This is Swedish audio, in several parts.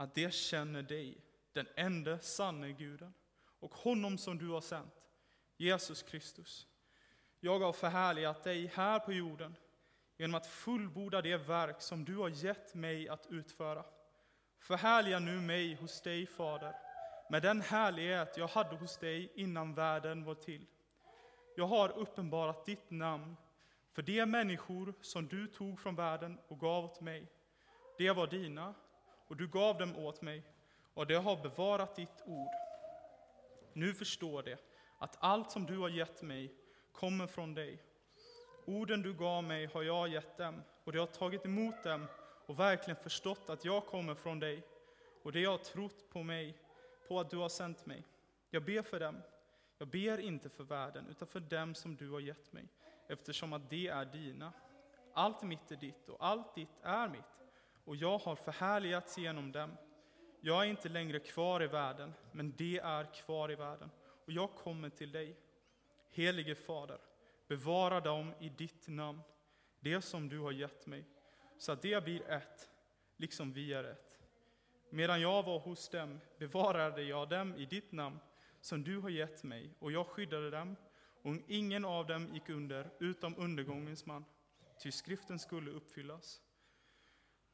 att de känner dig, den enda sanne guden, och honom som du har sänt, Jesus Kristus. Jag har förhärligat dig här på jorden genom att fullborda det verk som du har gett mig att utföra. Förhärliga nu mig hos dig, Fader, med den härlighet jag hade hos dig innan världen var till. Jag har uppenbarat ditt namn för de människor som du tog från världen och gav åt mig. De var dina, och du gav dem åt mig, och de har bevarat ditt ord. Nu förstår de att allt som du har gett mig kommer från dig. Orden du gav mig har jag gett dem, och de har tagit emot dem och verkligen förstått att jag kommer från dig, och de har trott på mig, på att du har sänt mig. Jag ber för dem. Jag ber inte för världen, utan för dem som du har gett mig, eftersom att de är dina. Allt mitt är ditt, och allt ditt är mitt, och jag har förhärligats genom dem. Jag är inte längre kvar i världen, men de är kvar i världen, och jag kommer till dig. Helige Fader, bevara dem i ditt namn, det som du har gett mig, så att de blir ett, liksom vi är ett. Medan jag var hos dem bevarade jag dem i ditt namn, som du har gett mig, och jag skyddade dem, och ingen av dem gick under, utom undergångens man, ty skriften skulle uppfyllas.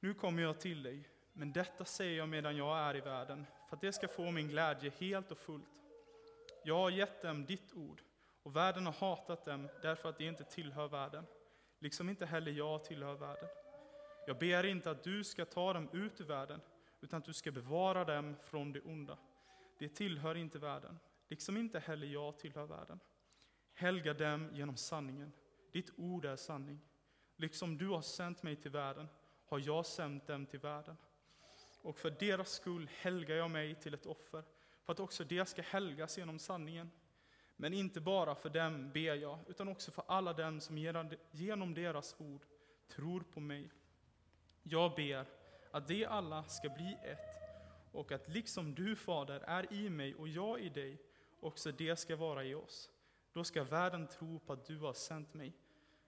Nu kommer jag till dig, men detta säger jag medan jag är i världen, för att det ska få min glädje helt och fullt. Jag har gett dem ditt ord, och världen har hatat dem därför att de inte tillhör världen, liksom inte heller jag tillhör världen. Jag ber inte att du ska ta dem ut ur världen, utan att du ska bevara dem från det onda. Det tillhör inte världen, liksom inte heller jag tillhör världen. Helga dem genom sanningen. Ditt ord är sanning. Liksom du har sänt mig till världen har jag sänt dem till världen. Och för deras skull helgar jag mig till ett offer, för att också de ska helgas genom sanningen. Men inte bara för dem ber jag, utan också för alla dem som genom deras ord tror på mig. Jag ber att de alla ska bli ett, och att liksom du, Fader, är i mig och jag i dig, också det ska vara i oss. Då ska världen tro på att du har sänt mig.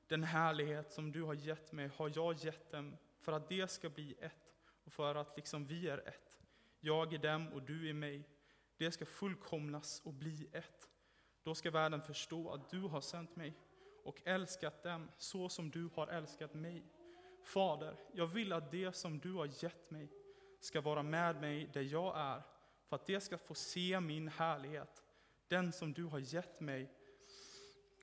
Den härlighet som du har gett mig har jag gett dem för att det ska bli ett och för att liksom vi är ett. Jag i dem och du i mig. Det ska fullkomnas och bli ett. Då ska världen förstå att du har sänt mig och älskat dem så som du har älskat mig. Fader, jag vill att det som du har gett mig ska vara med mig där jag är, för att det ska få se min härlighet, den som du har gett mig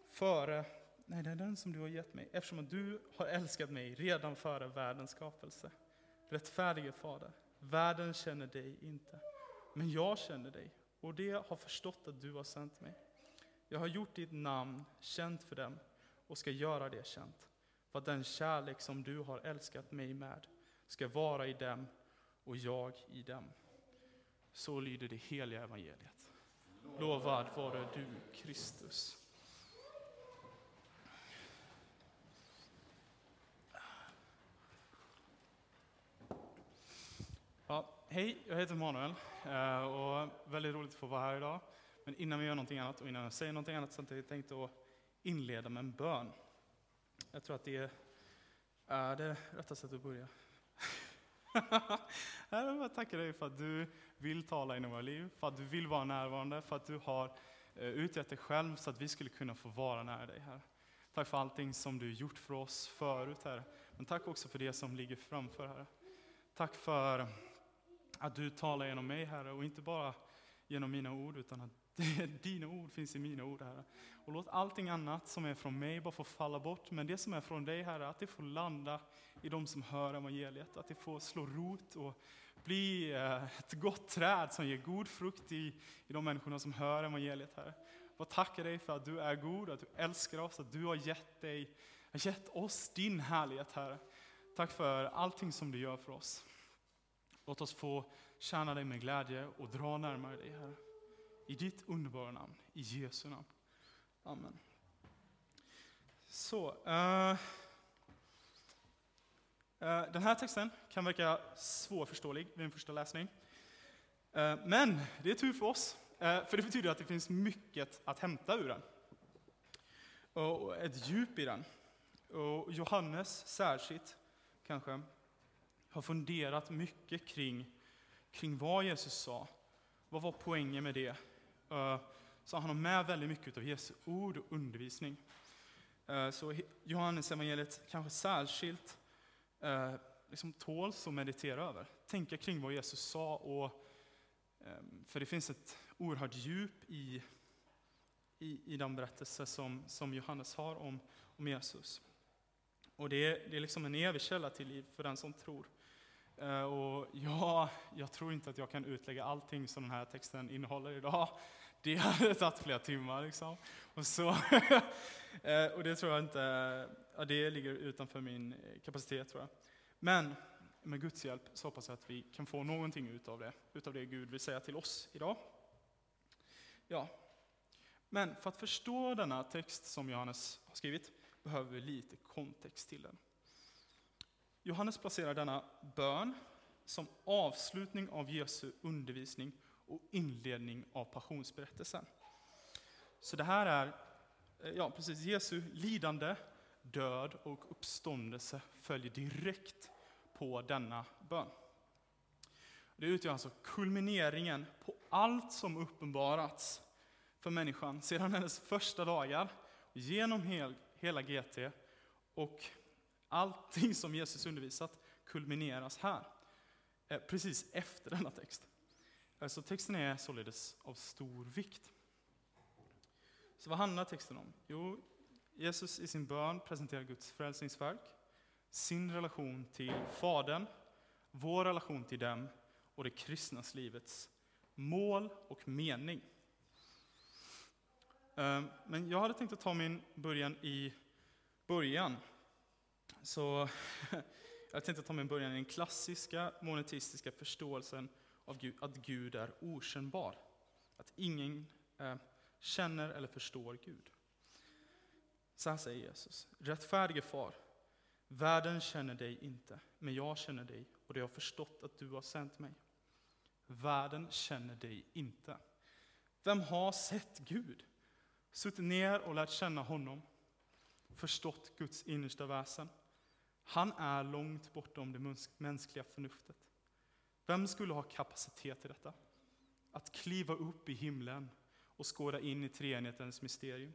före Nej, det är den som du har gett mig, eftersom du har älskat mig redan före världens skapelse. Rättfärdige Fader, världen känner dig inte, men jag känner dig, och det har förstått att du har sänt mig. Jag har gjort ditt namn känt för dem och ska göra det känt, för att den kärlek som du har älskat mig med ska vara i dem och jag i dem. Så lyder det heliga evangeliet. Lovad vare du, Kristus. Ja, hej, jag heter Manuel eh, och väldigt roligt att få vara här idag. Men innan vi gör någonting annat och innan jag säger någonting annat så tänkte jag tänkt att inleda med en bön. Jag tror att det är det rätta sättet att börja. jag tackar dig för att du vill tala inom våra liv, för att du vill vara närvarande, för att du har eh, utgett dig själv så att vi skulle kunna få vara nära dig här. Tack för allting som du gjort för oss förut, här. Men tack också för det som ligger framför, här. Tack för att du talar genom mig, Herre, och inte bara genom mina ord, utan att dina ord finns i mina ord, Herre. Och låt allting annat som är från mig bara få falla bort, men det som är från dig, Herre, att det får landa i de som hör evangeliet, att det får slå rot och bli eh, ett gott träd som ger god frukt i, i de människorna som hör evangeliet, Herre. Jag tackar dig för att du är god, att du älskar oss, att du har gett, dig, gett oss din härlighet, Herre. Tack för allting som du gör för oss. Låt oss få tjäna dig med glädje och dra närmare dig, Herre. I ditt underbara namn, i Jesu namn. Amen. Så, uh, uh, den här texten kan verka svårförståelig vid en första läsning. Uh, men det är tur för oss, för det betyder att det finns mycket att hämta ur den. Och ett djup i den. Och Johannes särskilt, kanske, har funderat mycket kring, kring vad Jesus sa. Vad var poängen med det? Eh, så han har med väldigt mycket av Jesu ord och undervisning. Eh, så Johannes evangeliet kanske särskilt eh, liksom tåls att meditera över. Tänka kring vad Jesus sa. Och, ehm, för det finns ett oerhört djup i, i, i den berättelse som, som Johannes har om, om Jesus. Och det är, det är liksom en evig källa till liv för den som tror. Eh, och ja, jag tror inte att jag kan utlägga allting som den här texten innehåller idag. Det hade tagit flera timmar. Liksom. Och, så, eh, och det tror jag inte, ja, det ligger utanför min eh, kapacitet tror jag. Men med Guds hjälp så hoppas jag att vi kan få någonting utav det, utav det Gud vill säga till oss idag. Ja, men för att förstå denna text som Johannes har skrivit behöver vi lite kontext till den. Johannes placerar denna bön som avslutning av Jesu undervisning och inledning av passionsberättelsen. Så det här är eh, ja, precis, Jesu lidande, död och uppståndelse följer direkt på denna bön. Det utgör alltså kulmineringen på allt som uppenbarats för människan sedan hennes första dagar, genom hel, hela GT och allting som Jesus undervisat kulmineras här, eh, precis efter denna text. Eh, så texten är således av stor vikt. Så vad handlar texten om? Jo, Jesus i sin bön presenterar Guds frälsningsverk, sin relation till Fadern, vår relation till dem och det kristnas livets mål och mening. Eh, men jag hade tänkt att ta min början i början. Så jag tänkte ta min början i den klassiska monetistiska förståelsen av Gud, att Gud är okännbar. Att ingen eh, känner eller förstår Gud. Så här säger Jesus. Rättfärdige far, världen känner dig inte, men jag känner dig och det har förstått att du har sänt mig. Världen känner dig inte. Vem har sett Gud? Suttit ner och lärt känna honom? Förstått Guds innersta väsen? Han är långt bortom det mänskliga förnuftet. Vem skulle ha kapacitet till detta? Att kliva upp i himlen och skåda in i treenighetens mysterium.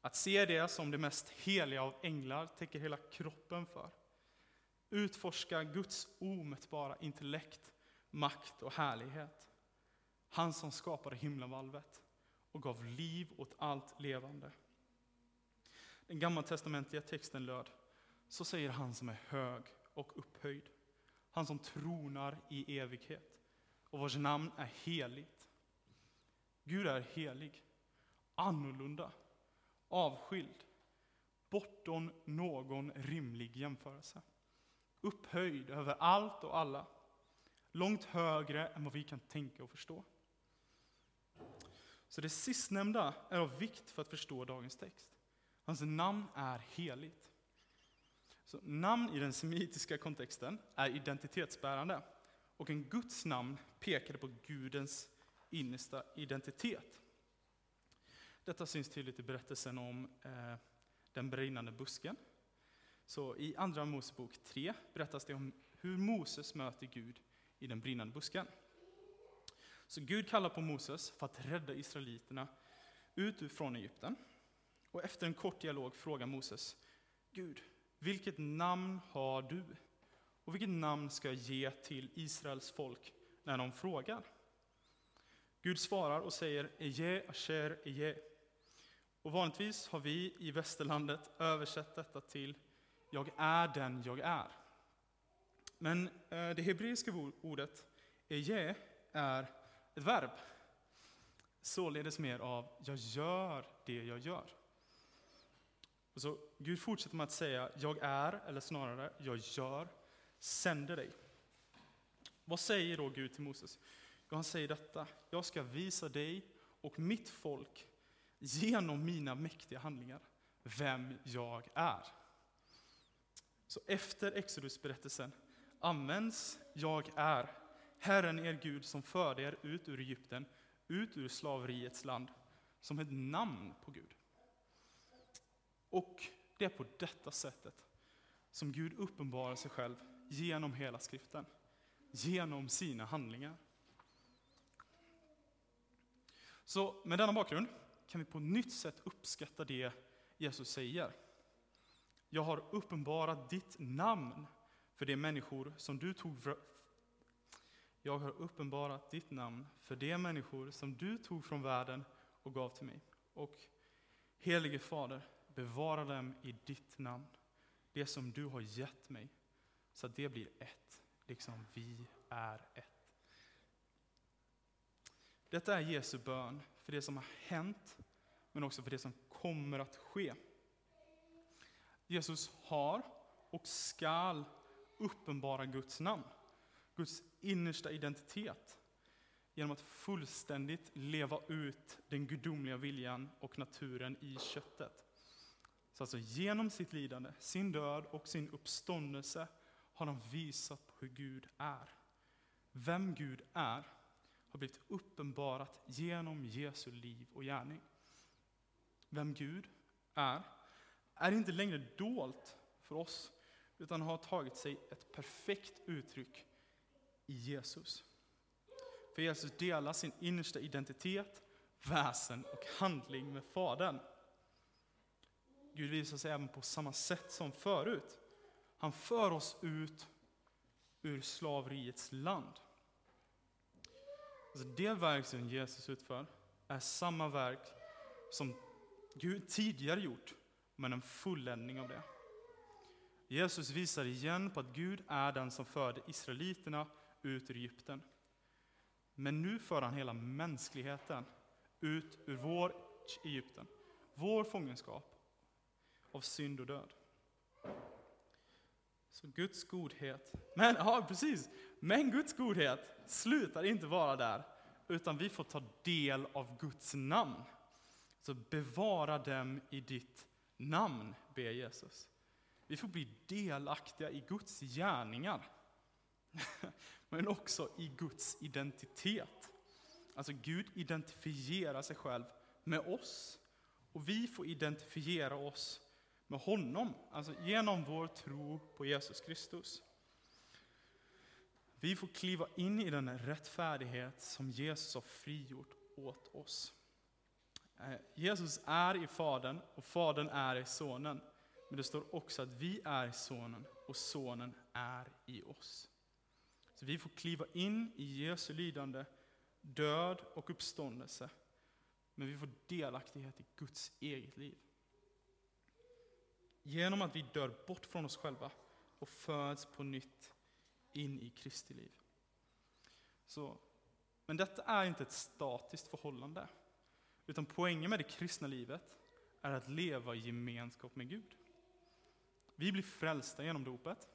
Att se det som det mest heliga av änglar täcker hela kroppen för. Utforska Guds omätbara intellekt, makt och härlighet. Han som skapade himlavalvet och gav liv åt allt levande. Den gammaltestamentliga texten löd, så säger han som är hög och upphöjd, han som tronar i evighet och vars namn är heligt. Gud är helig, annorlunda, avskild, bortom någon rimlig jämförelse. Upphöjd över allt och alla, långt högre än vad vi kan tänka och förstå. Så det sistnämnda är av vikt för att förstå dagens text. Hans namn är heligt. Så namn i den semitiska kontexten är identitetsbärande. Och en Guds namn pekade på Gudens innersta identitet. Detta syns tydligt i berättelsen om eh, den brinnande busken. Så I Andra Mosebok 3 berättas det om hur Moses möter Gud i den brinnande busken. Så Gud kallar på Moses för att rädda israeliterna ut från Egypten. Och efter en kort dialog frågar Moses, Gud, vilket namn har du? Och vilket namn ska jag ge till Israels folk när de frågar? Gud svarar och säger Eje Asher Eje. Och vanligtvis har vi i västerlandet översatt detta till Jag är den jag är. Men eh, det hebreiska ordet Eje är ett verb. Således mer av jag gör det jag gör. Och så Gud fortsätter med att säga, jag är, eller snarare, jag gör, sänder dig. Vad säger då Gud till Moses? Jo, han säger detta, jag ska visa dig och mitt folk genom mina mäktiga handlingar vem jag är. Så efter Exodusberättelsen används jag är, Herren er Gud som förde er ut ur Egypten, ut ur slaveriets land, som ett namn på Gud. Och det är på detta sättet som Gud uppenbarar sig själv genom hela skriften. genom sina handlingar. Så med denna bakgrund kan vi på nytt sätt uppskatta det Jesus säger. Jag har uppenbarat ditt namn för de människor som du tog för... Jag har uppenbarat ditt namn för de människor som du tog från världen och gav till mig. Och helige Fader, bevara dem i ditt namn, det som du har gett mig, så att det blir ett, liksom vi är ett. Detta är Jesu bön för det som har hänt, men också för det som kommer att ske. Jesus har och skall uppenbara Guds namn, Guds innersta identitet, genom att fullständigt leva ut den gudomliga viljan och naturen i köttet. Så alltså genom sitt lidande, sin död och sin uppståndelse har han visat på hur Gud är. Vem Gud är har blivit uppenbarat genom Jesu liv och gärning. Vem Gud är, är inte längre dolt för oss, utan har tagit sig ett perfekt uttryck i Jesus. För Jesus delar sin innersta identitet, väsen och handling med Fadern. Gud visar sig även på samma sätt som förut. Han för oss ut ur slaveriets land. Alltså det verk som Jesus utför är samma verk som Gud tidigare gjort, men en fulländning av det. Jesus visar igen på att Gud är den som förde israeliterna ut ur Egypten. Men nu för han hela mänskligheten ut ur vår Egypten, vår fångenskap av synd och död. Så Guds godhet, men ja precis, men Guds godhet slutar inte vara där, utan vi får ta del av Guds namn. Så bevara dem i ditt namn, ber Jesus. Vi får bli delaktiga i Guds gärningar, men också i Guds identitet. Alltså Gud identifierar sig själv med oss, och vi får identifiera oss med honom, alltså genom vår tro på Jesus Kristus. Vi får kliva in i den rättfärdighet som Jesus har frigjort åt oss. Eh, Jesus är i Fadern och Fadern är i Sonen. Men det står också att vi är i Sonen och Sonen är i oss. Så vi får kliva in i Jesu lidande, död och uppståndelse. Men vi får delaktighet i Guds eget liv. Genom att vi dör bort från oss själva och föds på nytt in i Kristi liv. Så, men detta är inte ett statiskt förhållande. Utan poängen med det kristna livet är att leva i gemenskap med Gud. Vi blir frälsta genom dopet.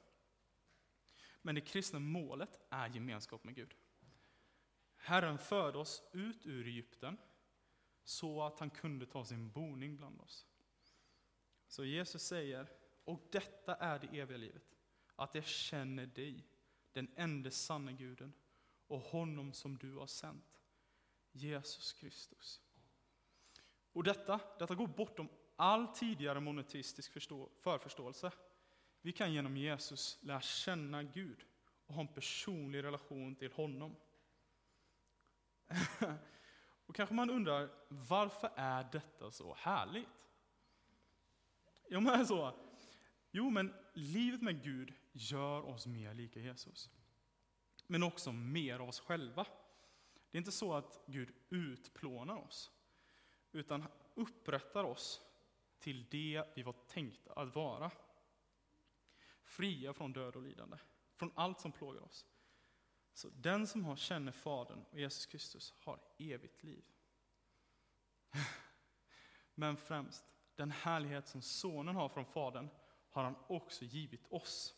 Men det kristna målet är gemenskap med Gud. Herren förde oss ut ur Egypten så att han kunde ta sin boning bland oss. Så Jesus säger, och detta är det eviga livet, att jag känner dig, den enda sanna guden, och honom som du har sänt, Jesus Kristus. Och detta, detta går bortom all tidigare monoteistisk förförståelse. Vi kan genom Jesus lära känna Gud och ha en personlig relation till honom. och kanske man undrar, varför är detta så härligt? Jo men så, jo men livet med Gud gör oss mer lika Jesus. Men också mer av oss själva. Det är inte så att Gud utplånar oss, utan upprättar oss till det vi var tänkta att vara. Fria från död och lidande, från allt som plågar oss. Så den som har känner Fadern och Jesus Kristus har evigt liv. Men främst, den härlighet som Sonen har från Fadern har han också givit oss.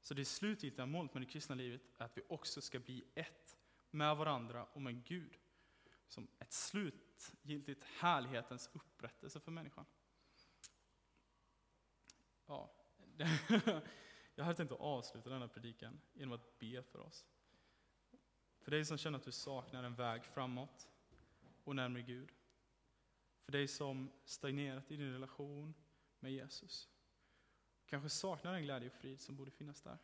Så det slutgiltiga målet med det kristna livet är att vi också ska bli ett med varandra och med Gud. Som ett slutgiltigt härlighetens upprättelse för människan. Ja, jag hade tänkt att avsluta denna predikan genom att be för oss. För dig som känner att du saknar en väg framåt och närmare Gud. För dig som stagnerat i din relation med Jesus. Kanske saknar den glädje och frid som borde finnas där.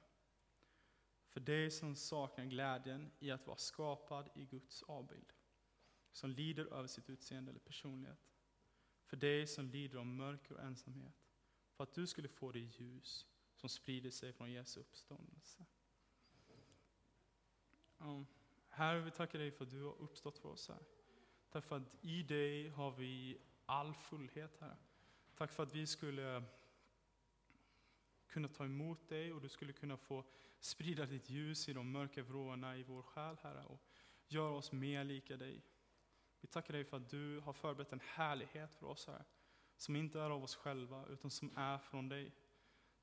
För dig som saknar glädjen i att vara skapad i Guds avbild. Som lider över sitt utseende eller personlighet. För dig som lider av mörker och ensamhet. För att du skulle få det ljus som sprider sig från Jesu uppståndelse. Um, Herre, vi tackar dig för att du har uppstått för oss här. Tack för att i dig har vi all fullhet, Herre. Tack för att vi skulle kunna ta emot dig och du skulle kunna få sprida ditt ljus i de mörka vrårna i vår själ, Herre, och göra oss mer lika dig. Vi tackar dig för att du har förberett en härlighet för oss, Herre, som inte är av oss själva, utan som är från dig.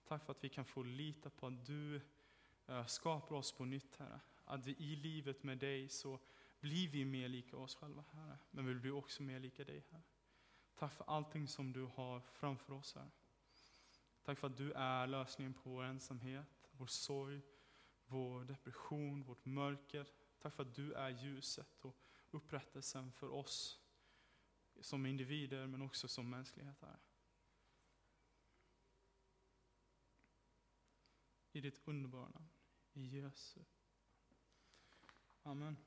Tack för att vi kan få lita på att du eh, skapar oss på nytt, Herre. Att vi i livet med dig så blir vi mer lika oss själva, Herre. Men vi blir också mer lika dig, Herre. Tack för allting som du har framför oss, Herre. Tack för att du är lösningen på vår ensamhet, vår sorg, vår depression, vårt mörker. Tack för att du är ljuset och upprättelsen för oss som individer men också som mänsklighet. Herre. I ditt underbara namn, i Jesu. Amen.